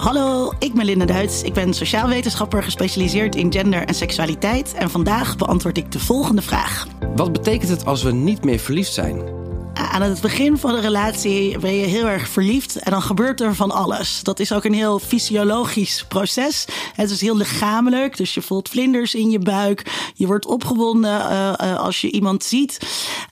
Hallo, ik ben Linda Duits. Ik ben sociaal wetenschapper gespecialiseerd in gender en seksualiteit. En vandaag beantwoord ik de volgende vraag. Wat betekent het als we niet meer verliefd zijn? Aan het begin van de relatie ben je heel erg verliefd en dan gebeurt er van alles. Dat is ook een heel fysiologisch proces. Het is heel lichamelijk, dus je voelt vlinders in je buik. Je wordt opgewonden uh, uh, als je iemand ziet.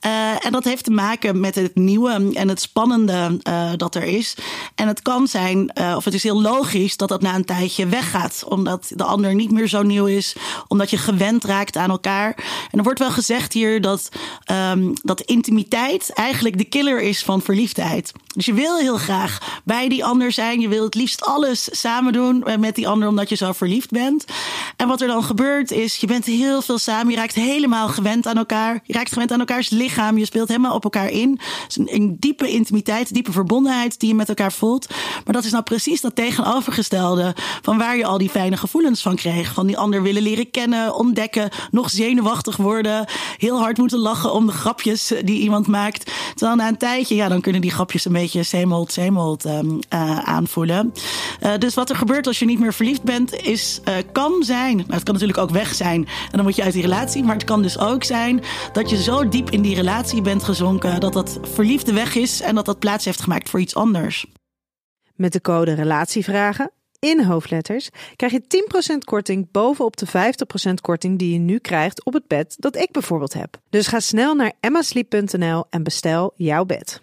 Uh, en dat heeft te maken met het nieuwe en het spannende dat er is. En het kan zijn, of het is heel logisch, dat dat na een tijdje weggaat. Omdat de ander niet meer zo nieuw is, omdat je gewend raakt aan elkaar. En er wordt wel gezegd hier dat, um, dat intimiteit eigenlijk de killer is van verliefdheid. Dus je wil heel graag bij die ander zijn. Je wil het liefst alles samen doen met die ander omdat je zo verliefd bent. En wat er dan gebeurt is, je bent heel veel samen. Je raakt helemaal gewend aan elkaar. Je raakt gewend aan elkaars lichaam. Je speelt helemaal op elkaar in. Het is een, een diepe intimiteit, diepe verbondenheid die je met elkaar voelt. Maar dat is nou precies dat tegenovergestelde van waar je al die fijne gevoelens van kreeg. Van die ander willen leren kennen, ontdekken, nog zenuwachtig worden. Heel hard moeten lachen om de grapjes die iemand maakt. Terwijl na een tijdje, ja, dan kunnen die grapjes een beetje zeemold, zeemold um, uh, aanvoelen. Uh, dus wat er gebeurt als je niet meer verliefd bent, is, kan Nou, het kan natuurlijk ook weg zijn. En dan moet je uit die relatie. Maar het kan dus ook zijn dat je zo diep in die relatie bent gezonken dat dat verliefde weg is en dat dat plaats heeft gemaakt voor iets anders. Met de code Relatievragen in hoofdletters krijg je 10% korting bovenop de 50% korting die je nu krijgt op het bed dat ik bijvoorbeeld heb. Dus ga snel naar emmasleep.nl en bestel jouw bed.